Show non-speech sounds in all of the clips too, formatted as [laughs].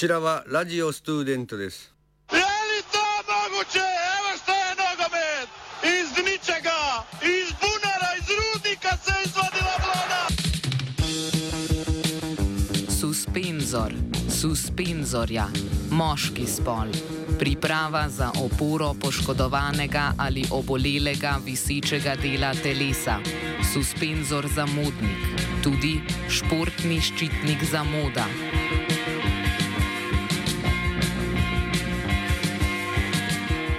Čirava radio student です Je li to moguće? Evo što je nogomet! Iz ničega, iz bunara, iz rudnika se izvadila vlada! Suspenzor, suspenzorja, moški spol. Priprava za oporo poškodovanega ali obolelega visečega dela telesa. Suspenzor za modnik, tudi športni ščitnik za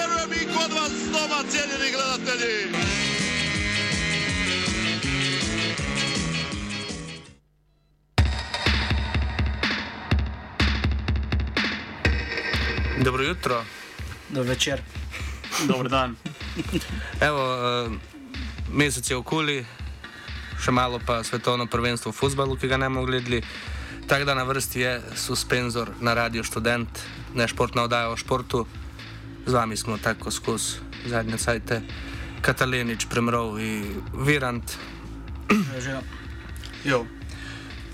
i kod vas doma, cijenjeni gledatelji! Dobro jutro. Do večer. Dober dan. Evo, uh, mesec je okoli, še malo pa svetovno prvenstvo v futbalu, ki ga ne bomo gledali. Tako da na vrsti je suspenzor na Radio Student, ne športna oddaja o športu. Z vami smo tako skozi zadnje cajte. Katalenič, Premrov in Virant. Že, Jo.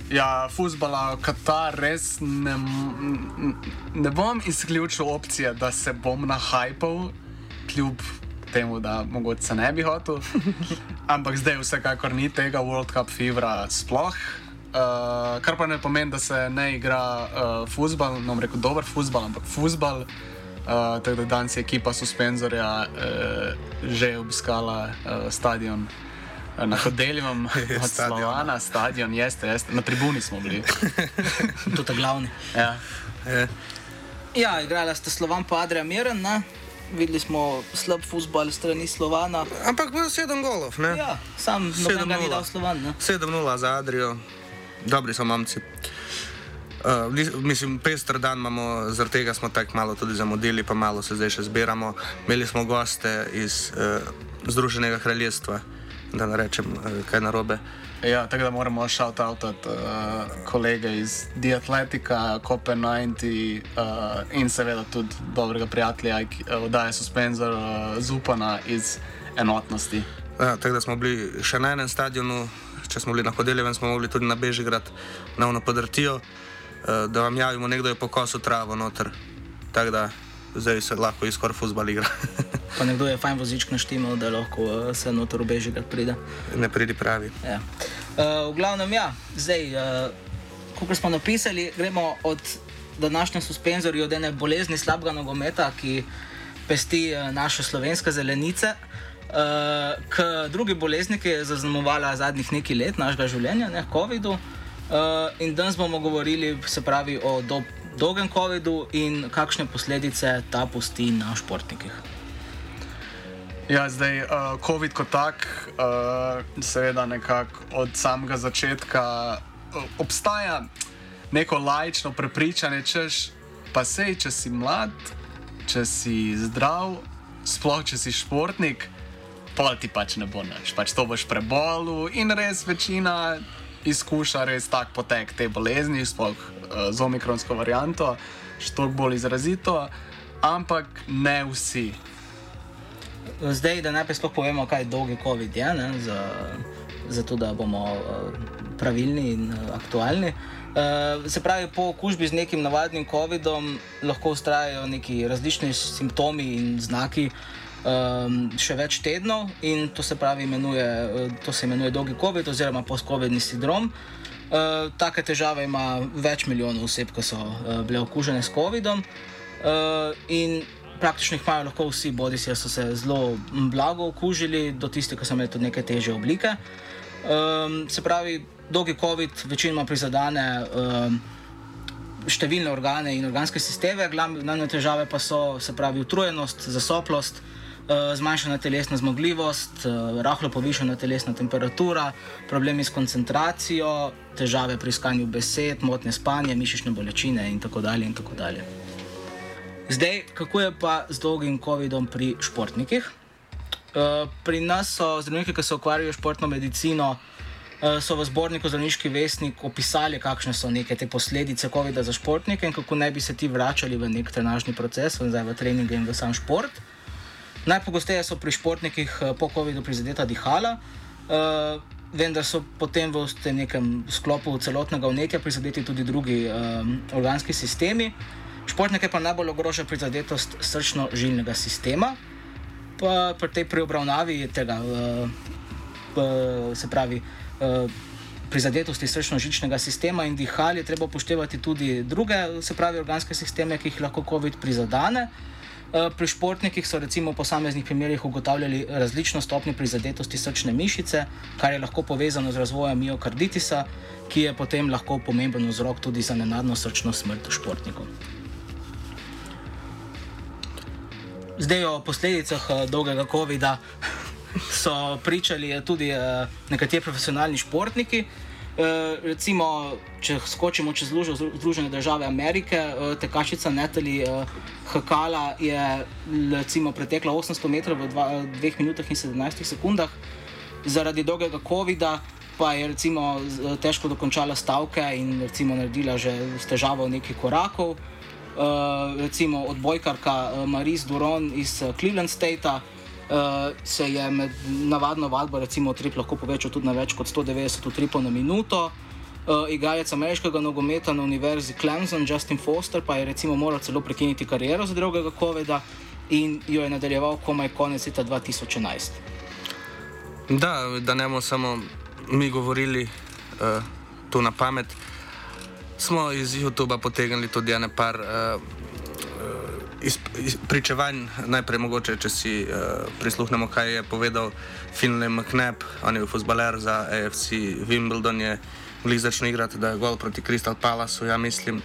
Ja, futbola, Katar, res ne, ne bom izključil opcije, da se bom nahajpal, kljub temu, da mogoče ne bi hotel. [laughs] Ampak zdaj vsekakor ni tega World Cup fevra sploh. Uh, kar pa ne pomeni, da se ne igra uh, futbol, no, bom rekel dober futbol, ampak futbol. Uh, tako da danes je ekipa suspenzorja uh, že obiskala uh, stadion uh, na Hodeljevem [laughs] od Stadion. Slovana, stadion, jeste, jeste, na tribuni smo bili. [laughs] tudi glavni. Ja. Je. Ja, igrala sta Slovan pa Adrian Miren, ne? Videli smo slab futbol strani Slovana. Ampak bilo je sedem golov, ne? Ja, sam noben ga ni dal Slovan, ne? 7-0 za Adrijo, dobri so mamci. Uh, mislim, pester dan imamo, zaradi tega smo tako malo tudi zamudili, pa malo se zdaj še zbiramo. Imeli smo goste iz uh, Združenega kraljestva, da ne rečem uh, kaj narobe. Ja, tako da moramo shout out uh, kolege iz The Atletica, Copen90 uh, in seveda tudi dobrega prijatelja, ki uh, oddaja suspenzor uh, Zupana iz enotnosti. Ja, tako da smo bili še na enem stadionu, če smo bili na Hodeljevem, smo mogli tudi na Bežigrad, na ono podrtijo, da vam javimo, nekdo je pokosil travo noter. Tako da zdaj se lahko izkor futbal igra. [laughs] Pa nekdo je fajn vozičk naštimal, da lahko uh, se notor ubeži, da pride. ne pridi pravi. Ja. Uh, v glavnem, ja, zdaj, uh, kot smo napisali, gremo od današnje suspenzorja, od ene bolezni slabega nogometa, ki pesti uh, naše slovenske zelenice, uh, k drugi bolezni, ki je zaznamovala zadnjih nekaj let našega življenja, ne COVID-u. Uh, in danes bomo govorili se pravi, o do, dolgem COVID-u in kakšne posledice ta pusti na športnikih. Ja, zdaj, uh, COVID kot tak, uh, seveda nekako od samega začetka uh, obstaja neko laično prepričanje, češ, pa sej, če si mlad, če si zdrav, sploh če si športnik, pa ti pač ne bo nič, pač to boš prebolel in res večina izkuša res tak potek te bolezni, sploh uh, z omikronsko varianto, še toliko bolj izrazito, ampak ne vsi. Zdaj, da najprej sploh povemo, kaj dolgi COVID je, ne, za, zato da bomo uh, pravilni in uh, aktualni. Uh, se pravi, po okužbi z nekim navadnim COVID-om lahko ustrajajo neki različni simptomi in znaki um, še več tednov, in to se pravi, imenuje, uh, to se imenuje dolgi COVID oziroma post-COVID-ni sindrom. Uh, take težave ima več milijonov oseb, ki so uh, bile okužene s COVID-om. Uh, in praktično jih imajo lahko vsi, bodi si, da so se zelo blago okužili, do tistih, ki so imeli tudi neke teže oblike. Um, se pravi, dolgi COVID večinoma prizadene um, številne organe in organske sisteme, glavne težave pa so, se pravi, utrujenost, zasoplost. eh, Zmanjšana telesna zmogljivost, eh, rahlo povišana telesna temperatura, problemi s koncentracijo, težave pri iskanju besed, motnje spanja, mišične bolečine in tako dalje. In tako dalje. Zdaj, kako je pa z dolgim COVID-om pri športnikih? Uh, pri nas so zdravniki, ki se ukvarjajo s športno medicino, uh, so v zborniku Zdravniški vestnik opisali, kakšne so neke te posledice COVID-a za športnike in kako naj bi se ti vračali v nek trenažni proces, v, v trening in v sam šport. Najpogosteje so pri športnikih uh, po COVID-u prizadeta dihala. Uh, vendar so potem v nekem sklopu celotnega vnetja prizadeti tudi drugi um, organski sistemi. Športnike pa najbolj ogroža prizadetost srčno-žilnega sistema. Pa pri tej preobravnavi tega, uh, uh, se pravi, uh, prizadetosti srčno-žilnega sistema in dihal je treba upoštevati tudi druge, se pravi, organske sisteme, ki jih lahko COVID prizadene. Eh, pri športnikih so recimo v posameznih primerjih ugotavljali različno stopnjo prizadetosti srčne mišice, kar je lahko povezano z razvojem miokarditisa, ki je potem lahko pomemben vzrok tudi za nenadno srčno smrt športnikov. Zdaj o posledicah uh, dolgega COVID-a [laughs] so pričali tudi uh, nekateri profesionalni športniki. Uh, recimo, če skočimo čez Združene države Amerike, uh, tekačica Natalie uh, Hakala je recimo, pretekla 800 metrov v 2 minutah in 17 sekundah, zaradi dolgega COVID-a pa je recimo, težko dokončala stavke in recimo, naredila že s težavo nekaj korakov. Uh, recimo odbojkarka Maris Duron iz Cleveland State uh, se je med navadno vadbo, recimo, trip lahko povečal tudi na več kot 190 tripov na minuto. Uh, igralec ameriškega nogometa na univerzi Clemson, Justin Foster, pa je recimo moral celo prekiniti kariero za drugega COVID-a in jo je nadaljeval komaj konec leta 2011. Da, da ne bomo samo mi govorili uh, tu na pamet, smo iz YouTube-a potegnili tudi ene par uh, iz, iz pričevanj, najprej mogoče, če si uh, prisluhnemo, kaj je povedal Finlay McNabb, on je bil futbaler za AFC Wimbledon, je bliž začel igrati, da je gol proti Crystal Palaceu, ja mislim.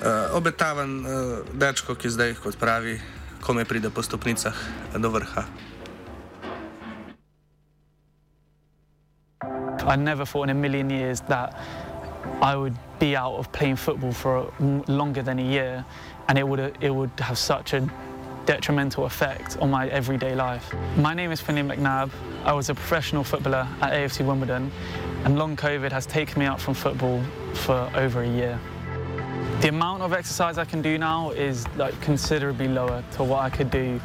Uh, obetaven uh, dečko, ki zdaj, kot pravi, kome pride po stopnicah do vrha. I never thought in a million years that I would be out of playing football for longer than a year and it would, it would have such a detrimental effect on my everyday life. My name is Finley McNabb. I was a professional footballer at AFC Wimbledon and long COVID has taken me out from football for over a year. The amount of exercise I can do now is like considerably lower to what I could do.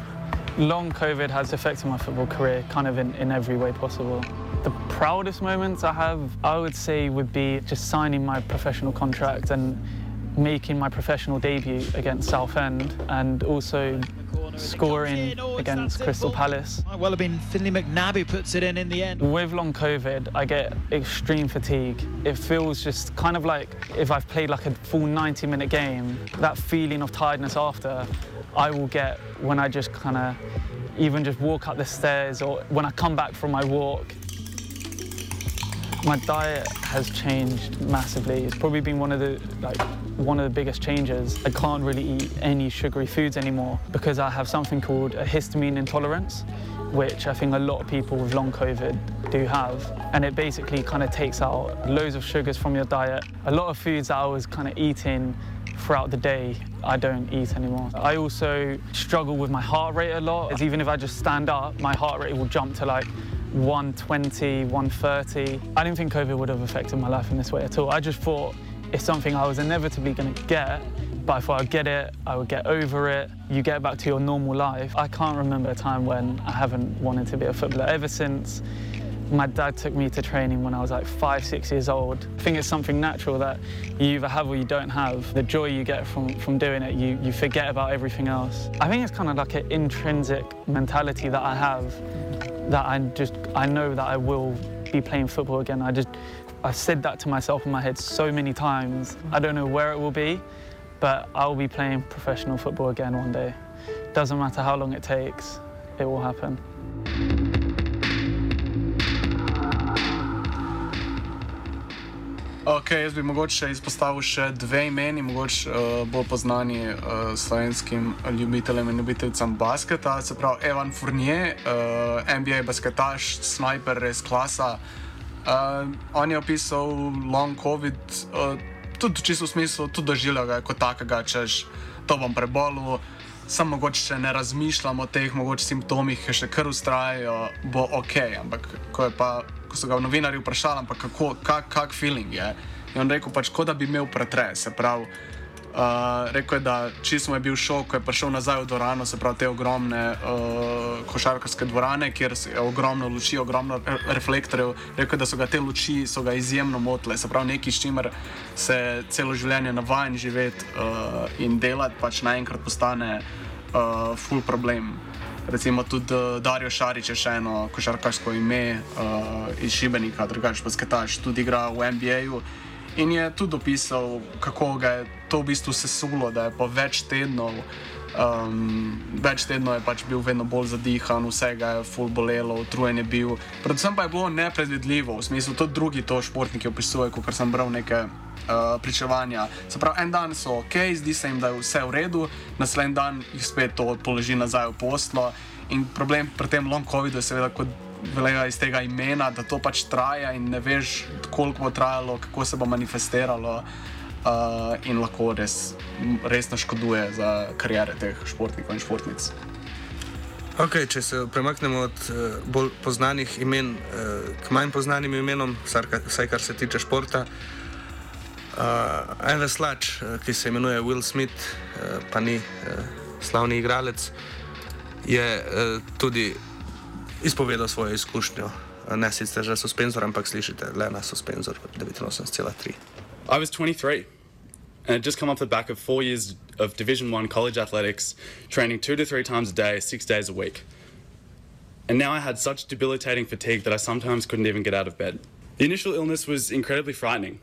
Long COVID has affected my football career kind of in, in every way possible. The proudest moments I have, I would say, would be just signing my professional contract and making my professional debut against Southend and also scoring against Crystal Palace. Might well have been Finley McNabb who puts it in in the end. With long COVID, I get extreme fatigue. It feels just kind of like if I've played like a full 90 minute game, that feeling of tiredness after, I will get when I just kind of even just walk up the stairs or when I come back from my walk my diet has changed massively. It's probably been one of the like one of the biggest changes. I can't really eat any sugary foods anymore because I have something called a histamine intolerance, which I think a lot of people with long COVID do have. And it basically kind of takes out loads of sugars from your diet. A lot of foods that I was kind of eating throughout the day, I don't eat anymore. I also struggle with my heart rate a lot. As even if I just stand up, my heart rate will jump to like 120, 130. I didn't think COVID would have affected my life in this way at all. I just thought it's something I was inevitably going to get, but if I'd get it, I would get over it, you get back to your normal life. I can't remember a time when I haven't wanted to be a footballer. Ever since my dad took me to training when I was like five, six years old. I think it's something natural that you either have or you don't have. The joy you get from, from doing it, you, you forget about everything else. I think it's kind of like an intrinsic mentality that I have that I just I know that I will be playing football again. I just I said that to myself in my head so many times. I don't know where it will be, but I will be playing professional football again one day. Doesn't matter how long it takes, it will happen. Ok, jaz bi mogoče izpostavil še dve imeni, mogoče uh, bolj znani uh, slovenskim ljubiteljem in ljubiteljcem basketa. Se pravi, Evan Fournier, uh, NBA basketaš, sniper, res klasa. Uh, on je opisal long COVID, uh, tudi čisto v smislu, tudi doživljal ga kot takega, češ to bom prebolil. Samo mogoče, če ne razmišljamo o teh mogoče simptomih, ki še kar ustrajajo, bo ok. Ampak ko, pa, ko so ga novinari vprašali, kako, kak, kak feeling je, je on rekel, pač, kot da bi imel pretres. Se pravi, Uh, rekel je, da čisto je bil šok, ko je prišel nazaj v dvorano, se pravi te ogromne uh, košarkarske dvorane, kjer je ogromno luči, ogromno reflektorjev. Rekel je, da so ga te luči ga izjemno motile, se pravi nekaj, s čimer se celo življenje navajen živeti uh, in delati, pač naenkrat postane uh, full problem. Recimo tudi uh, Darijo Šarič je še eno košarkarsko ime uh, iz Šibenika, drugače pa sketaš, tudi igra v NBA-ju. In je tudi opisal, kako ga je to v bistvu sesulo, da je po več tednov, um, več tednov je pač bil vedno bolj zadihan, vse ga je full bolelo, utrujen je bil. Predvsem pa je bilo nepredvidljivo, v smislu, tudi drugi to športniki opisujejo, kot sem bral neke. Uh, pričevanja. Se pravi, en dan so ok, zdi se jim, da je vse v redu, naslednji dan jih spet to položi nazaj v poslo. In problem pri tem long COVID-u je seveda, kot velja iz tega imena, da to pač traja in ne veš, koliko bo trajalo, kako se bo manifestiralo. Uh, in lahko res, res naškoduje za karijere teh športnikov in športnic. Okay, če se premaknemo od uh, bolj znanih imen uh, k manj znanim imenom, vsaj kar se tiče športa. Uh, en veslač, uh, ki se imenuje Will Smith, uh, pa ni uh, slavni igralec, je uh, tudi izpovedal svojo izkušnjo. Eh, ne sicer že suspenzor, ampak slišite le na suspenzor 89,3. I was 23 and had just come off the back of four years of Division One college athletics, training two to three times a day, six days a week. And now I had such debilitating fatigue that I sometimes couldn't even get out of bed. The initial illness was incredibly frightening.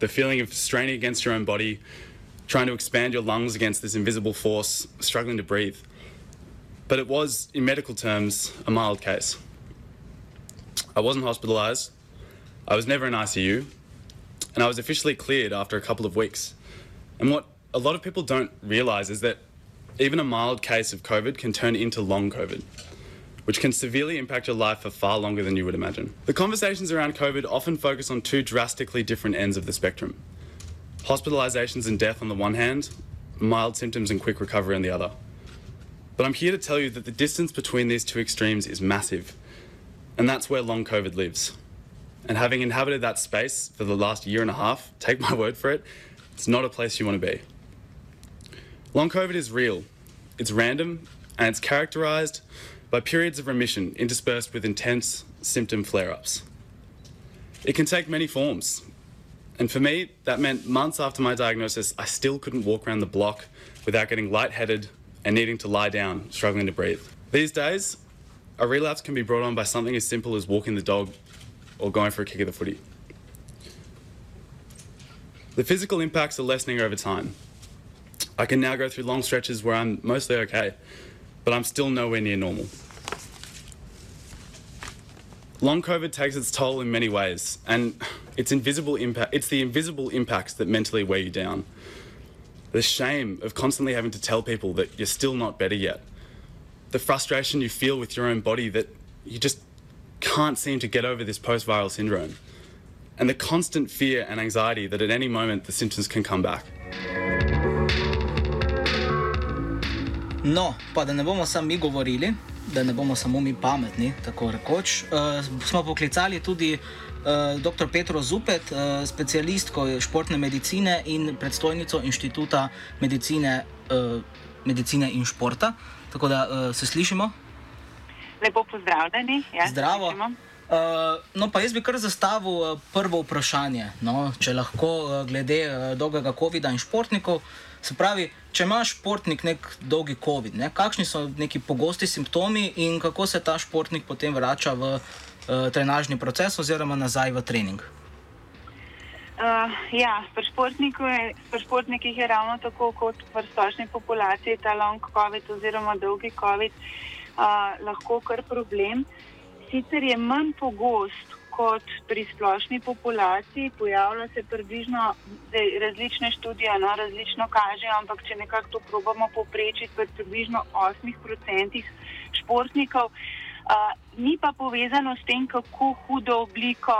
The feeling of straining against your own body, trying to expand your lungs against this invisible force, struggling to breathe but it was, in medical terms, a mild case. I wasn't hospitalised, I was never in ICU, and I was officially cleared after a couple of weeks. And what a lot of people don't realise is that even a mild case of COVID can turn into long COVID, which can severely impact your life for far longer than you would imagine. The conversations around COVID often focus on two drastically different ends of the spectrum hospitalisations and death on the one hand, mild symptoms and quick recovery on the other. But I'm here to tell you that the distance between these two extremes is massive. And that's where long COVID lives. And having inhabited that space for the last year and a half, [laughs] take my word for it, it's not a place you want to be. Long COVID is real, it's random, and it's characterized by periods of remission interspersed with intense symptom flare ups. It can take many forms. And for me, that meant months after my diagnosis, I still couldn't walk around the block without getting lightheaded and needing to lie down, struggling to breathe. These days, a relapse can be brought on by something as simple as walking the dog or going for a kick of the footy. The physical impacts are lessening over time. I can now go through long stretches where I'm mostly okay, but I'm still nowhere near normal. Long COVID takes its toll in many ways, and it's invisible impact it's the invisible impacts that mentally weigh you down the shame of constantly having to tell people that you're still not better yet, the frustration you feel with your own body that you just can't seem to get over this post viral syndrome, and the constant fear and anxiety that at any moment the symptoms can come back. No, pa da ne bomo sami govorili, da ne bomo samo mi pametni, tako rekoč, uh, smo poklicali tudi uh, dr. Petro Zupet, uh, specialistko športne medicine in predstojnico inštituta medicine, uh, medicine in športa. Tako da uh, se slišimo. Lepo pozdravljeni. Ja, Zdravo. Uh, no, pa jaz bi kar zastavil uh, prvo vprašanje, no, če lahko, uh, glede uh, dolgega COVID-a in športnikov. Se pravi, če imaš športnik nek dolgi COVID, ne, kakšni so neki pogosti simptomi in kako se ta športnik potem vrača v uh, trenažni proces oziroma nazaj v trening? Uh, ja, pri športnikih je ravno tako kot pri splošni populaciji ta long COVID oziroma dolgi COVID uh, lahko kar problem. Sicer je manj pogost kot pri splošni populaciji, pojavlja se približno različne študije, no, različno kažejo, ampak če nekako to probamo poprečiti, pri približno 8% športnikov. Uh, ni pa povezano s tem, kako hudo obliko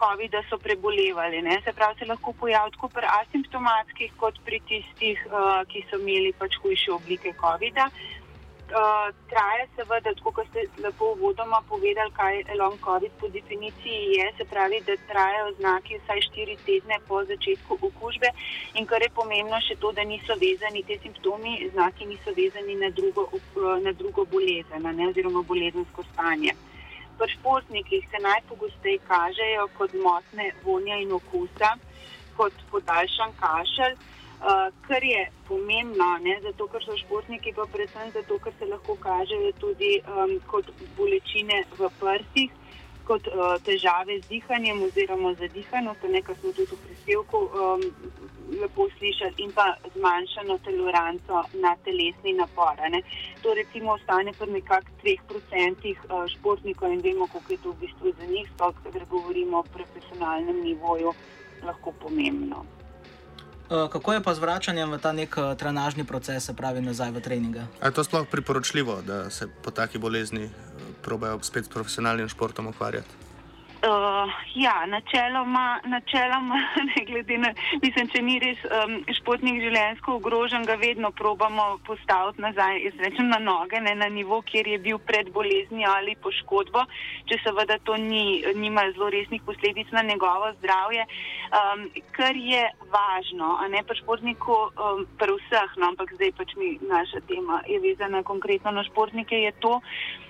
COVID-a so prebolevali. Ne? Se pravi, se lahko pojavi tako pri asimptomatskih, kot pri tistih, uh, ki so imeli pač hujše oblike COVID-a. Uh, traja seveda, kot ste lepo uvodoma povedali, kaj long COVID po definiciji je, se pravi, da trajajo znaki vsaj štiri tedne po začetku okužbe in kar je pomembno še to, da niso vezani te simptomi, znaki niso vezani na drugo, na drugo bolezen ne, oziroma bolezensko stanje. Pri športnikih se najpogosteje kažejo kot motne vonja in okusa, kot podaljšan kašelj. Uh, kar je pomembno, ne, zato ker so športniki, pa predvsem zato, ker se lahko kažejo tudi um, kot bolečine v prstih, kot uh, težave z dihanjem oziroma zadihanost, nekaj smo tudi v prispevku um, lepo slišali, in pa zmanjšano toleranco na telesni napor. Ne. To recimo ostane pri nekakšnih 3% uh, športnikov in vemo, koliko je to v bistvu za njih, sploh, ker govorimo o profesionalnem nivoju, lahko pomembno. Eh, kako je pa z vračanjem v ta nek eh, trenažni proces, se pravi nazaj v treninge? Je to sploh priporočljivo, da se po taki bolezni eh, probejo spet s profesionalnim športom ukvarjati? Uh, ja, načeloma, načeloma, [laughs] glede na to, mislim, če ni res um, športnik življenjsko ogrožen, ga vedno probamo postaviti nazaj, izrečem na noge, ne na nivo, kjer je bil pred boleznijo ali poškodbo, če seveda to ni, nima zelo resnih posledic na njegovo zdravje. Um, kar je važno, a ne pa športniku, um, pri vseh, no, ampak zdaj pač mi naša tema je vezana konkretno na športnike, je to, Eh,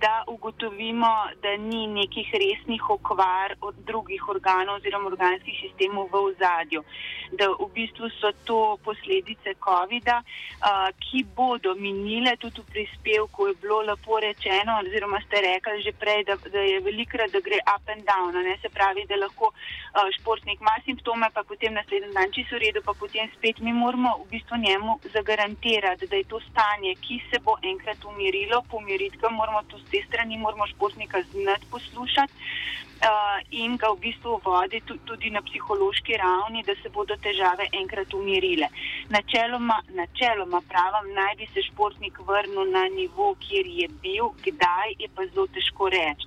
da ugotovimo, da ni nekih resnih okvar od drugih organov oziroma organskih sistemov v ozadju. Da v bistvu so to posledice COVID-a, eh, ki bodo minile tudi v prispevku, je bilo lepo rečeno, oziroma ste rekli že prej, da, da je velikrat, da gre up and down. Ne? Se pravi, da lahko eh, športnik ima simptome, pa potem naslednji dan čisto v redu, pa potem spet mi moramo v bistvu njemu zagarantirati, da je to stanje, ki se bo enkrat umirilo, pomiriti ga moramo tu z te strani, moramo športnika znati poslušati uh, in ga v bistvu voditi tudi na psihološki ravni, da se bodo težave enkrat umirile. Načeloma, načeloma pravim, naj bi se športnik vrnil na nivo, kjer je bil, kdaj je pa zelo težko reči.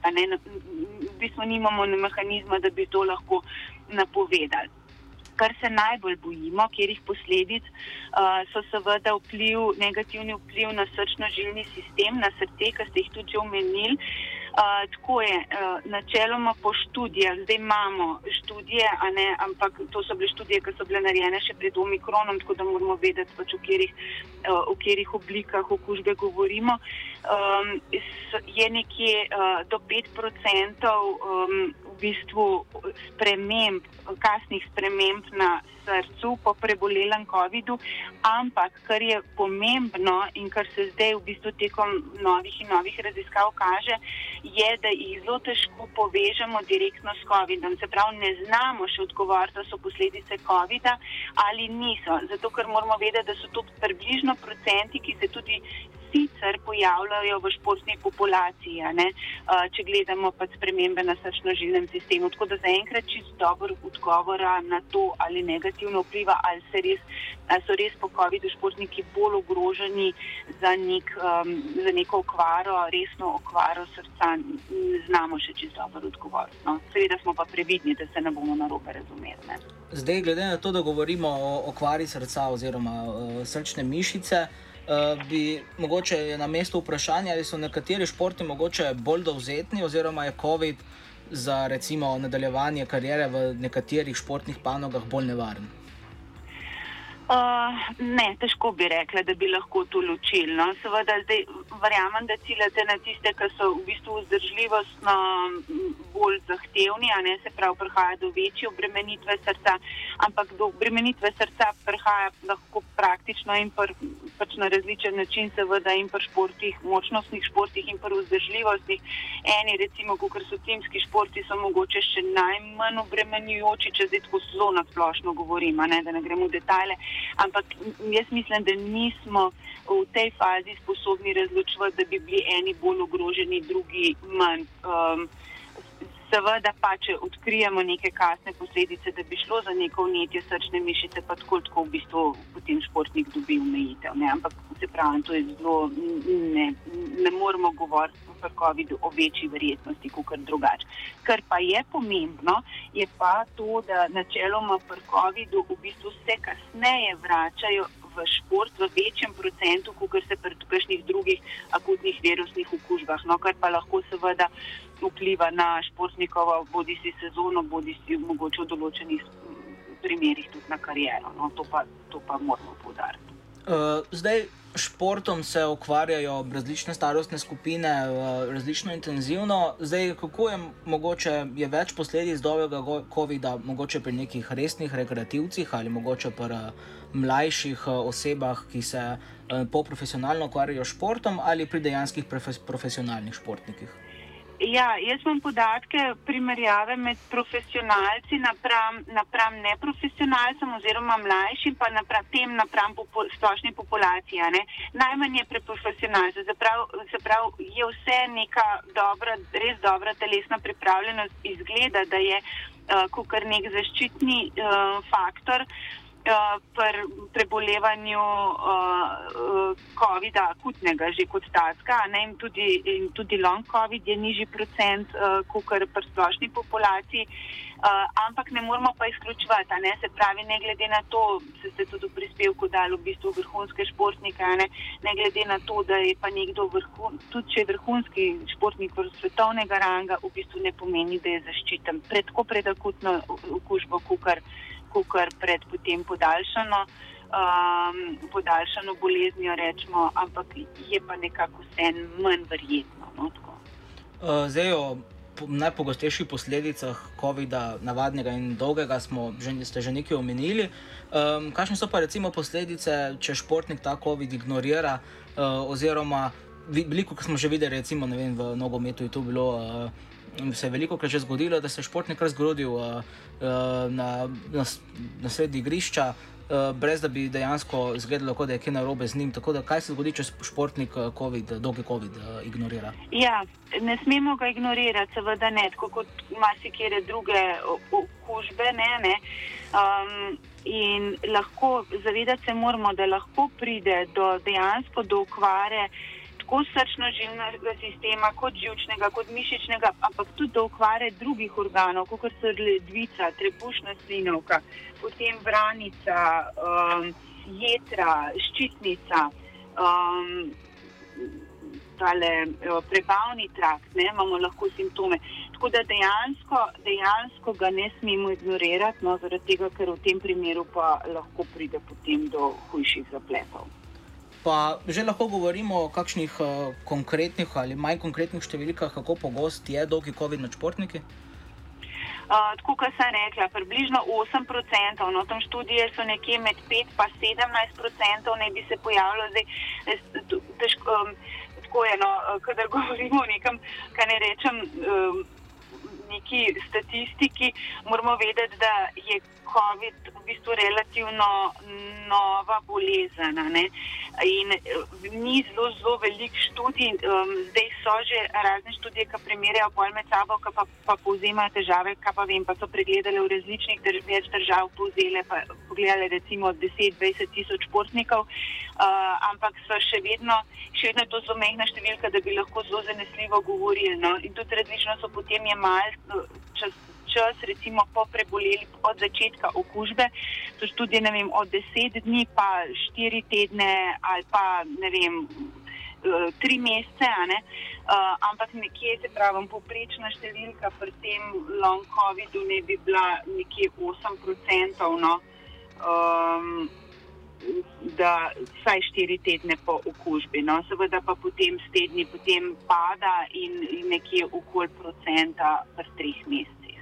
V bistvu nimamo mehanizma, da bi to lahko napovedali kar se najbolj bojimo, kjer jih posledic uh, so seveda vpliv, negativni vpliv na srčno-žilni sistem, na srce, ki ste jih tudi omenili. Uh, tako je, uh, načeloma po študijah, zdaj imamo študije, ne, ampak to so bile študije, ki so bile narejene še pred omikronom, tako da moramo vedeti, pač, v, katerih, uh, v katerih oblikah okužbe govorimo. Um, je nekje uh, do 5% um, v bistvu sprememb, kasnih sprememb na srcu po prebolelem COVID-u, ampak kar je pomembno in kar se zdaj v bistvu tekom novih in novih raziskav kaže, je, da jih zelo težko povežemo direktno s COVID-om. Se pravi, ne znamo še odgovoriti, da so posledice COVID-a ali niso. Zato, ker moramo vedeti, da so to približno procenti, ki se tudi sicer pojavljajo v športni populaciji, če gledamo pa spremembe na srčno-žilnem sistemu. Tako da zaenkrat čisto dobro odgovora na to, ali negativno vpliva, ali, res, ali so res po COVID-u športniki bolj ogroženi za, nek, um, za neko okvaro, resno okvaro srca, ne znamo še čisto dobro odgovoriti. No. Seveda smo pa previdni, da se ne bomo narobe razumeli. Ne. Zdaj, glede na to, da govorimo o okvari srca oziroma uh, srčne mišice. Uh, bi mogoče na mestu vprašanja, ali so nekateri športi morda bolj dovzetni, oziroma je COVID za recimo, nadaljevanje karijere v nekaterih športnih panogah bolj nevaren. Uh, ne, težko bi rekla, da bi lahko to ločili. No. Seveda, zdaj verjamem, da ciljate na tiste, ki so v bistvu vzdržljivostno bolj zahtevni, a ne se pravi, prihaja do večje obremenitve srca, ampak do obremenitve srca prihaja lahko praktično in pr, pač na različen način, seveda in pri športih, močnostnih športih in pri vzdržljivostih. Eni, recimo, kot so timski športi, so mogoče še najmanj obremenjujoči, če zdaj tako zelo nasplošno govorim, ne, da ne gremo v detajle ampak jaz mislim, da nismo v tej fazi sposobni razločiti, da bi bili eni bolj ogroženi, drugi manj. Um, Seveda pa, če odkrijemo neke kasne posledice, da bi šlo za neko vnetje srčne mišice, pa tako, tako v bistvu potem športnik dobi omejitev. Ampak se pravi, to je zelo, ne, ne moramo govoriti pri COVID-u o večji verjetnosti, kot kar drugače. Kar pa je pomembno, je pa to, da načeloma pri COVID-u v bistvu se kasneje vračajo v šport v večjem procentu, kot se pri kakšnih drugih akutnih virusnih okužbah, no, kar pa lahko seveda vpliva na športnikovo, bodi si sezono, bodi si mogoče v določenih primerjih tudi na kariero. No, to, pa, to pa moramo povdariti. Uh, zdaj, športom se ukvarjajo različne starostne skupine, uh, različno intenzivno. Zdaj, kako je mogoče, je več posledic dolgega COVID-a, mogoče pri nekih resnih rekreativcih ali mogoče pri uh, mlajših uh, osebah, ki se uh, poprofesionalno ukvarjajo s športom ali pri dejanskih profe profesionalnih športnikih. Ja, jaz imam podatke primerjave med profesionalci napram, napram neprofesionalcem oziroma mlajšim, pa napram tem napram popo, splošni populaciji. Ne. Najmanj je pri profesionalcu, se pravi, je vse neka dobra, res dobra telesna pripravljenost izgleda, da je uh, kar nek zaščitni uh, faktor. Uh, pri prebolevanju uh, COVID-a, akutnega, že kot taska, ne, in, tudi, in tudi long COVID je nižji procent, uh, kot pri splošni populaciji. Uh, ampak ne moramo pa izključevati, ne, se pravi, ne glede na to, da ste tudi v prispevku dali v bistvu vrhunske športnike, ne, ne glede na to, da je pa nekdo vrhun, tudi če je vrhunski športnik svetovnega ranga, v bistvu ne pomeni, da je zaščiten pred tako predakutno okužbo, kot kar kot pred potem podaljšano, um, podaljšano boleznijo, rečemo, ampak je pa nekako vse manj verjetno. No, uh, zdaj, o najpogostejših posledicah COVID-a, navadnega in dolgega, smo že, ste že nekaj omenili. Um, kakšne so pa recimo posledice, če športnik ta COVID ignorira, uh, oziroma veliko, kot smo že videli, recimo vem, v nogometu je to bilo. Uh, se je veliko krat že zgodilo, da se je športnik razgrodil uh, uh, na, na, na sredi igrišča, uh, brez da bi dejansko izgledalo, kot da je kaj narobe z njim. Tako da, kaj se zgodi, če športnik COVID, dolgi COVID uh, ignorira? Ja, ne smemo ga ignorirati, seveda ne, tako kot marsikere druge okužbe. Ne, ne. Um, in lahko zavedati se moramo, da lahko pride do dejansko do okvare tako srčno-žilnega sistema, kot žilčnega, kot mišičnega, ampak tudi do okvare drugih organov, kot so ledvica, trebušna slinovka, potem vranica, um, jedra, ščitnica, um, tale, uh, prebavni trakt, ne, imamo lahko simptome. Tako da dejansko, dejansko ga ne smemo ignorirati, no, zaradi tega, ker v tem primeru pa lahko pride potem do hujših zapletov. Pa že lahko govorimo o kakšnih uh, konkretnih ali manj konkretnih številkah, kako pogost je dolgi COVID na športniki? Uh, tako kot sem rekla, približno 8%, no tam študije so nekje med 5 in 17%, ne bi se pojavilo zdaj. Težko, um, tako je, no, kadar [laughs] govorimo o nekem, kaj ne rečem, um, neki statistiki, moramo vedeti, da je COVID v bistvu relativno nova bolezen. Ne? In eh, ni zelo, zelo velik študij, um, zdaj so že razne študije, ki primerjajo pol med sabo, ki pa, pa povzemajo težave, ki pa vem, pa so pregledali v različnih drž več držav, povzele pa pogledali recimo 10-20 tisoč športnikov, uh, ampak so še vedno, še vedno to zelo mehna številka, da bi lahko zelo zanesljivo govorili. No? In tudi različno so potem jemali čas čas, recimo po preboleli od začetka okužbe, so študije vem, od 10 dni pa 4 tedne ali pa ne vem. Eh, tri mesece, uh, ampak nekje se pravi, poprečna številka pri tem long COVID-u ne bi bila nekje 8%, no, um, da vsaj štiri tedne po okužbi. No. Seveda pa potem s tedni potem pada in, in nekje okoli procenta pri treh mesecih.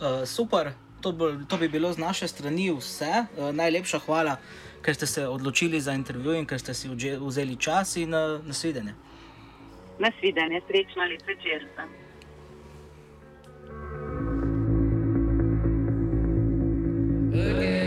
Uh, super, to, bo, to bi bilo z naše strani vse. Uh, najlepša hvala, ker ste se odločili za intervju in ker ste si vzeli čas in uh, nasvidenje. Nasvidenje, srečno ali večer. Meredith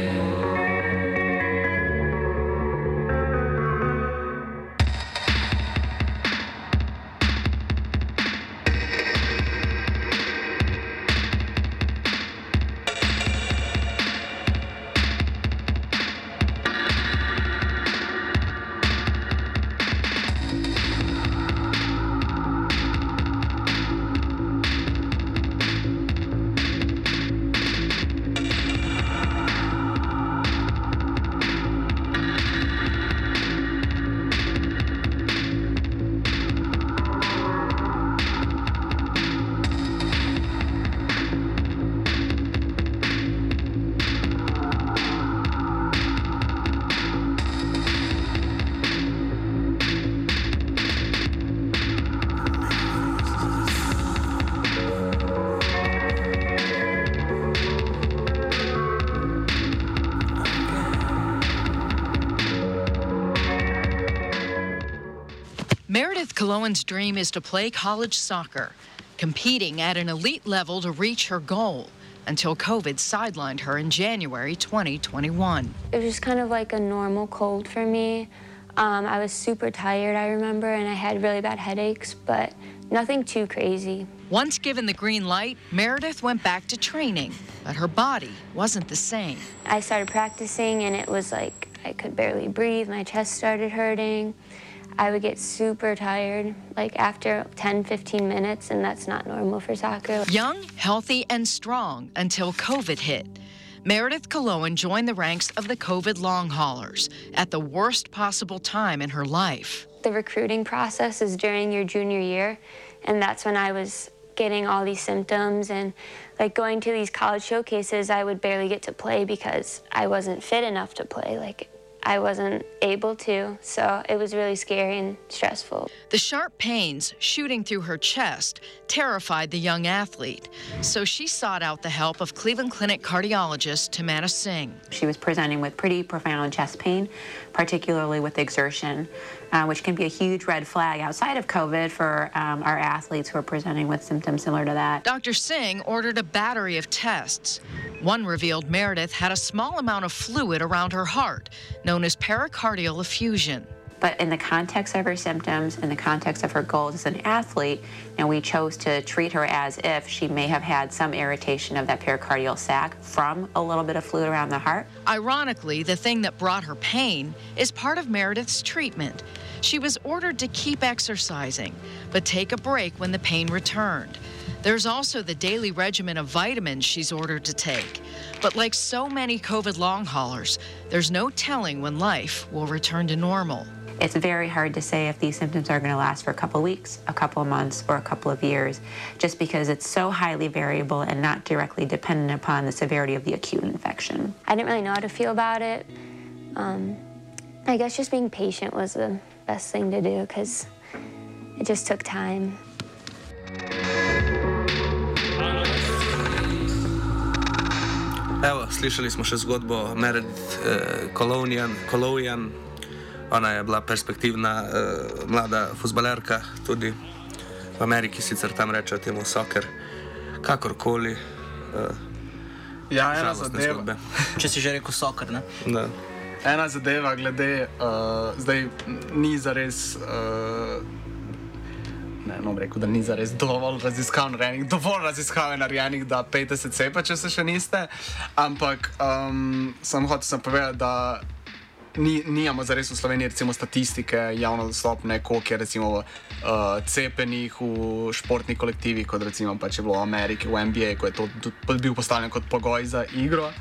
Coloan's dream is to play college soccer, competing at an elite level to reach her goal until COVID sidelined her in January 2021. It was just kind of like a normal cold for me. Um, I was super tired, I remember, and I had really bad headaches, but nothing too crazy. Once given the green light, Meredith went back to training, but her body wasn't the same. I started practicing, and it was like I could barely breathe. My chest started hurting. I would get super tired, like after 10, 15 minutes, and that's not normal for soccer. Young, healthy, and strong until COVID hit. Meredith Coloan joined the ranks of the COVID long haulers at the worst possible time in her life. The recruiting process is during your junior year, and that's when I was getting all these symptoms and like going to these college showcases I would barely get to play because I wasn't fit enough to play like I wasn't able to, so it was really scary and stressful. The sharp pains shooting through her chest terrified the young athlete, so she sought out the help of Cleveland Clinic cardiologist Tamana Singh. She was presenting with pretty profound chest pain, particularly with exertion, uh, which can be a huge red flag outside of COVID for um, our athletes who are presenting with symptoms similar to that. Dr. Singh ordered a battery of tests. One revealed Meredith had a small amount of fluid around her heart, known as pericardial effusion. But in the context of her symptoms, in the context of her goals as an athlete, and we chose to treat her as if she may have had some irritation of that pericardial sac from a little bit of fluid around the heart. Ironically, the thing that brought her pain is part of Meredith's treatment. She was ordered to keep exercising, but take a break when the pain returned. There's also the daily regimen of vitamins she's ordered to take. But like so many COVID long haulers, there's no telling when life will return to normal. It's very hard to say if these symptoms are going to last for a couple of weeks, a couple of months, or a couple of years, just because it's so highly variable and not directly dependent upon the severity of the acute infection. I didn't really know how to feel about it. Um, I guess just being patient was the best thing to do because it just took time. Evo, slišali smo še zgodbo Meredith Kolonijan, Kolojan. Ona je bila perspektivna eh, mlada futbalerka, tudi v Ameriki sicer tam rečejo temu soccer, kakorkoli. Eh, Ja, ena zadeva. zgodbe. [laughs] Če si že rekel sokar, ne? Da. Ena zadeva, glede, uh, zdaj ni zares. Uh, Ne, no, rekel, da ni zares dovolj raziskav narejenih, dovolj raziskav je narejenih, da pejte se cepa, če se še niste. Ampak um, sem hotel sem povedati, da ni, nijamo zares v Sloveniji recimo, statistike javno dostopne, koliko je recimo uh, cepenih v športnih kolektivih, kot recimo pač je bilo v Ameriki, v NBA, ko je to bil postavljen kot pogoj za igro.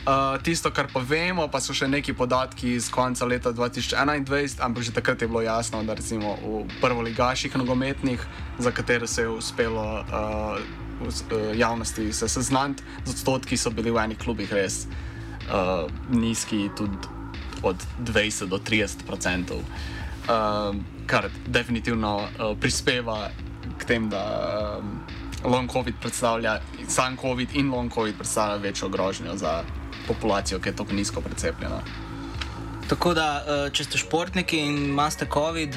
Uh, tisto, kar pa vemo, pa so še neki podatki iz konca leta 2021, ampak že takrat je bilo jasno, da recimo v prvoligaših nogometnih, za katere se je uspelo uh, uh, javnosti se seznaniti, z odstotki so bili v enih klubih res uh, nizki, tudi od 20 do 30 odstotkov, uh, kar definitivno uh, prispeva k tem, da. Um, Long COVID predstavlja, sam COVID in long COVID predstavlja večjo grožnjo za populacijo, ki je tako nizko precepljena. Tako da, eh, če ste športniki in imate COVID,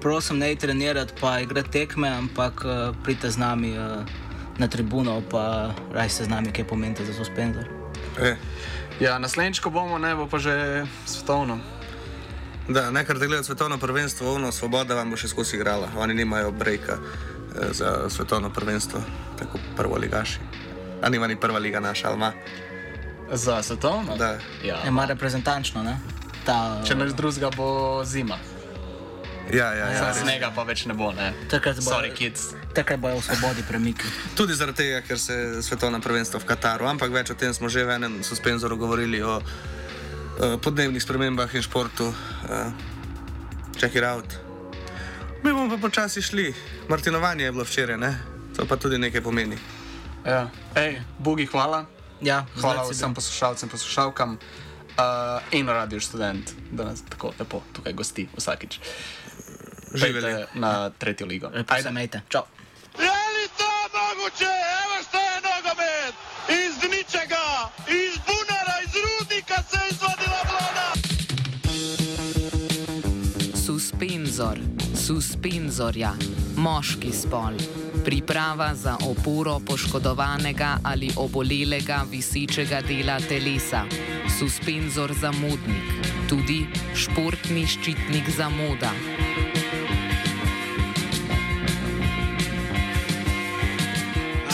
prosim, ne trenirati, pa igrati tekme, ampak eh, pridite z nami eh, na tribuno, pa raj se z nami, kaj pomenite za suspenzor. E. Ja, naslednjič, ko bomo, ne bo pa že svetovno. Da, nekaj da gledati svetovno prvenstvo, ono svoboda vam bo še skozi igrala. Oni nimajo brejka eh, za svetovno prvenstvo, tako prvo ligaši. A nima ni prva liga naša, ali ima? Za svetovno? Da. Ja. Ima reprezentančno, ne? Ta, Če naš drugega bo zima. Ja, ja, ja. Snega pa več ne bo, ne. Takrat bo- Sorry, kids. Takrat bojo v svobodi premiki. Tudi zaradi tega, ker se je svetovno prvenstvo v Kataru, ampak več o tem smo že v enem suspenzoru govorili o uh, podnebnih spremembah in športu. Uh, check it out. Mi bomo pa počasi šli. Martinovanje je bilo včeraj, ne? To pa tudi nekaj pomeni. Ja. Ej, Bogi, hvala. Ja, hvala vsem poslušalcem, poslušalkam uh, in radio študent, da nas tako lepo tukaj gosti vsakič. Živeli. Na tretjo ligo. Lepo se mejte. Čau. Je li to moguće? Evo što je nogomet! Iz ničega, iz bunara, iz rudnika se izvadila vlada! Suspenz Suspenzor, suspenzorja, moški spol. Priprava za oporo poškodovanega ali obolelega visičega dela telesa. Suspenzor za modnik, tudi športni ščitnik za moda.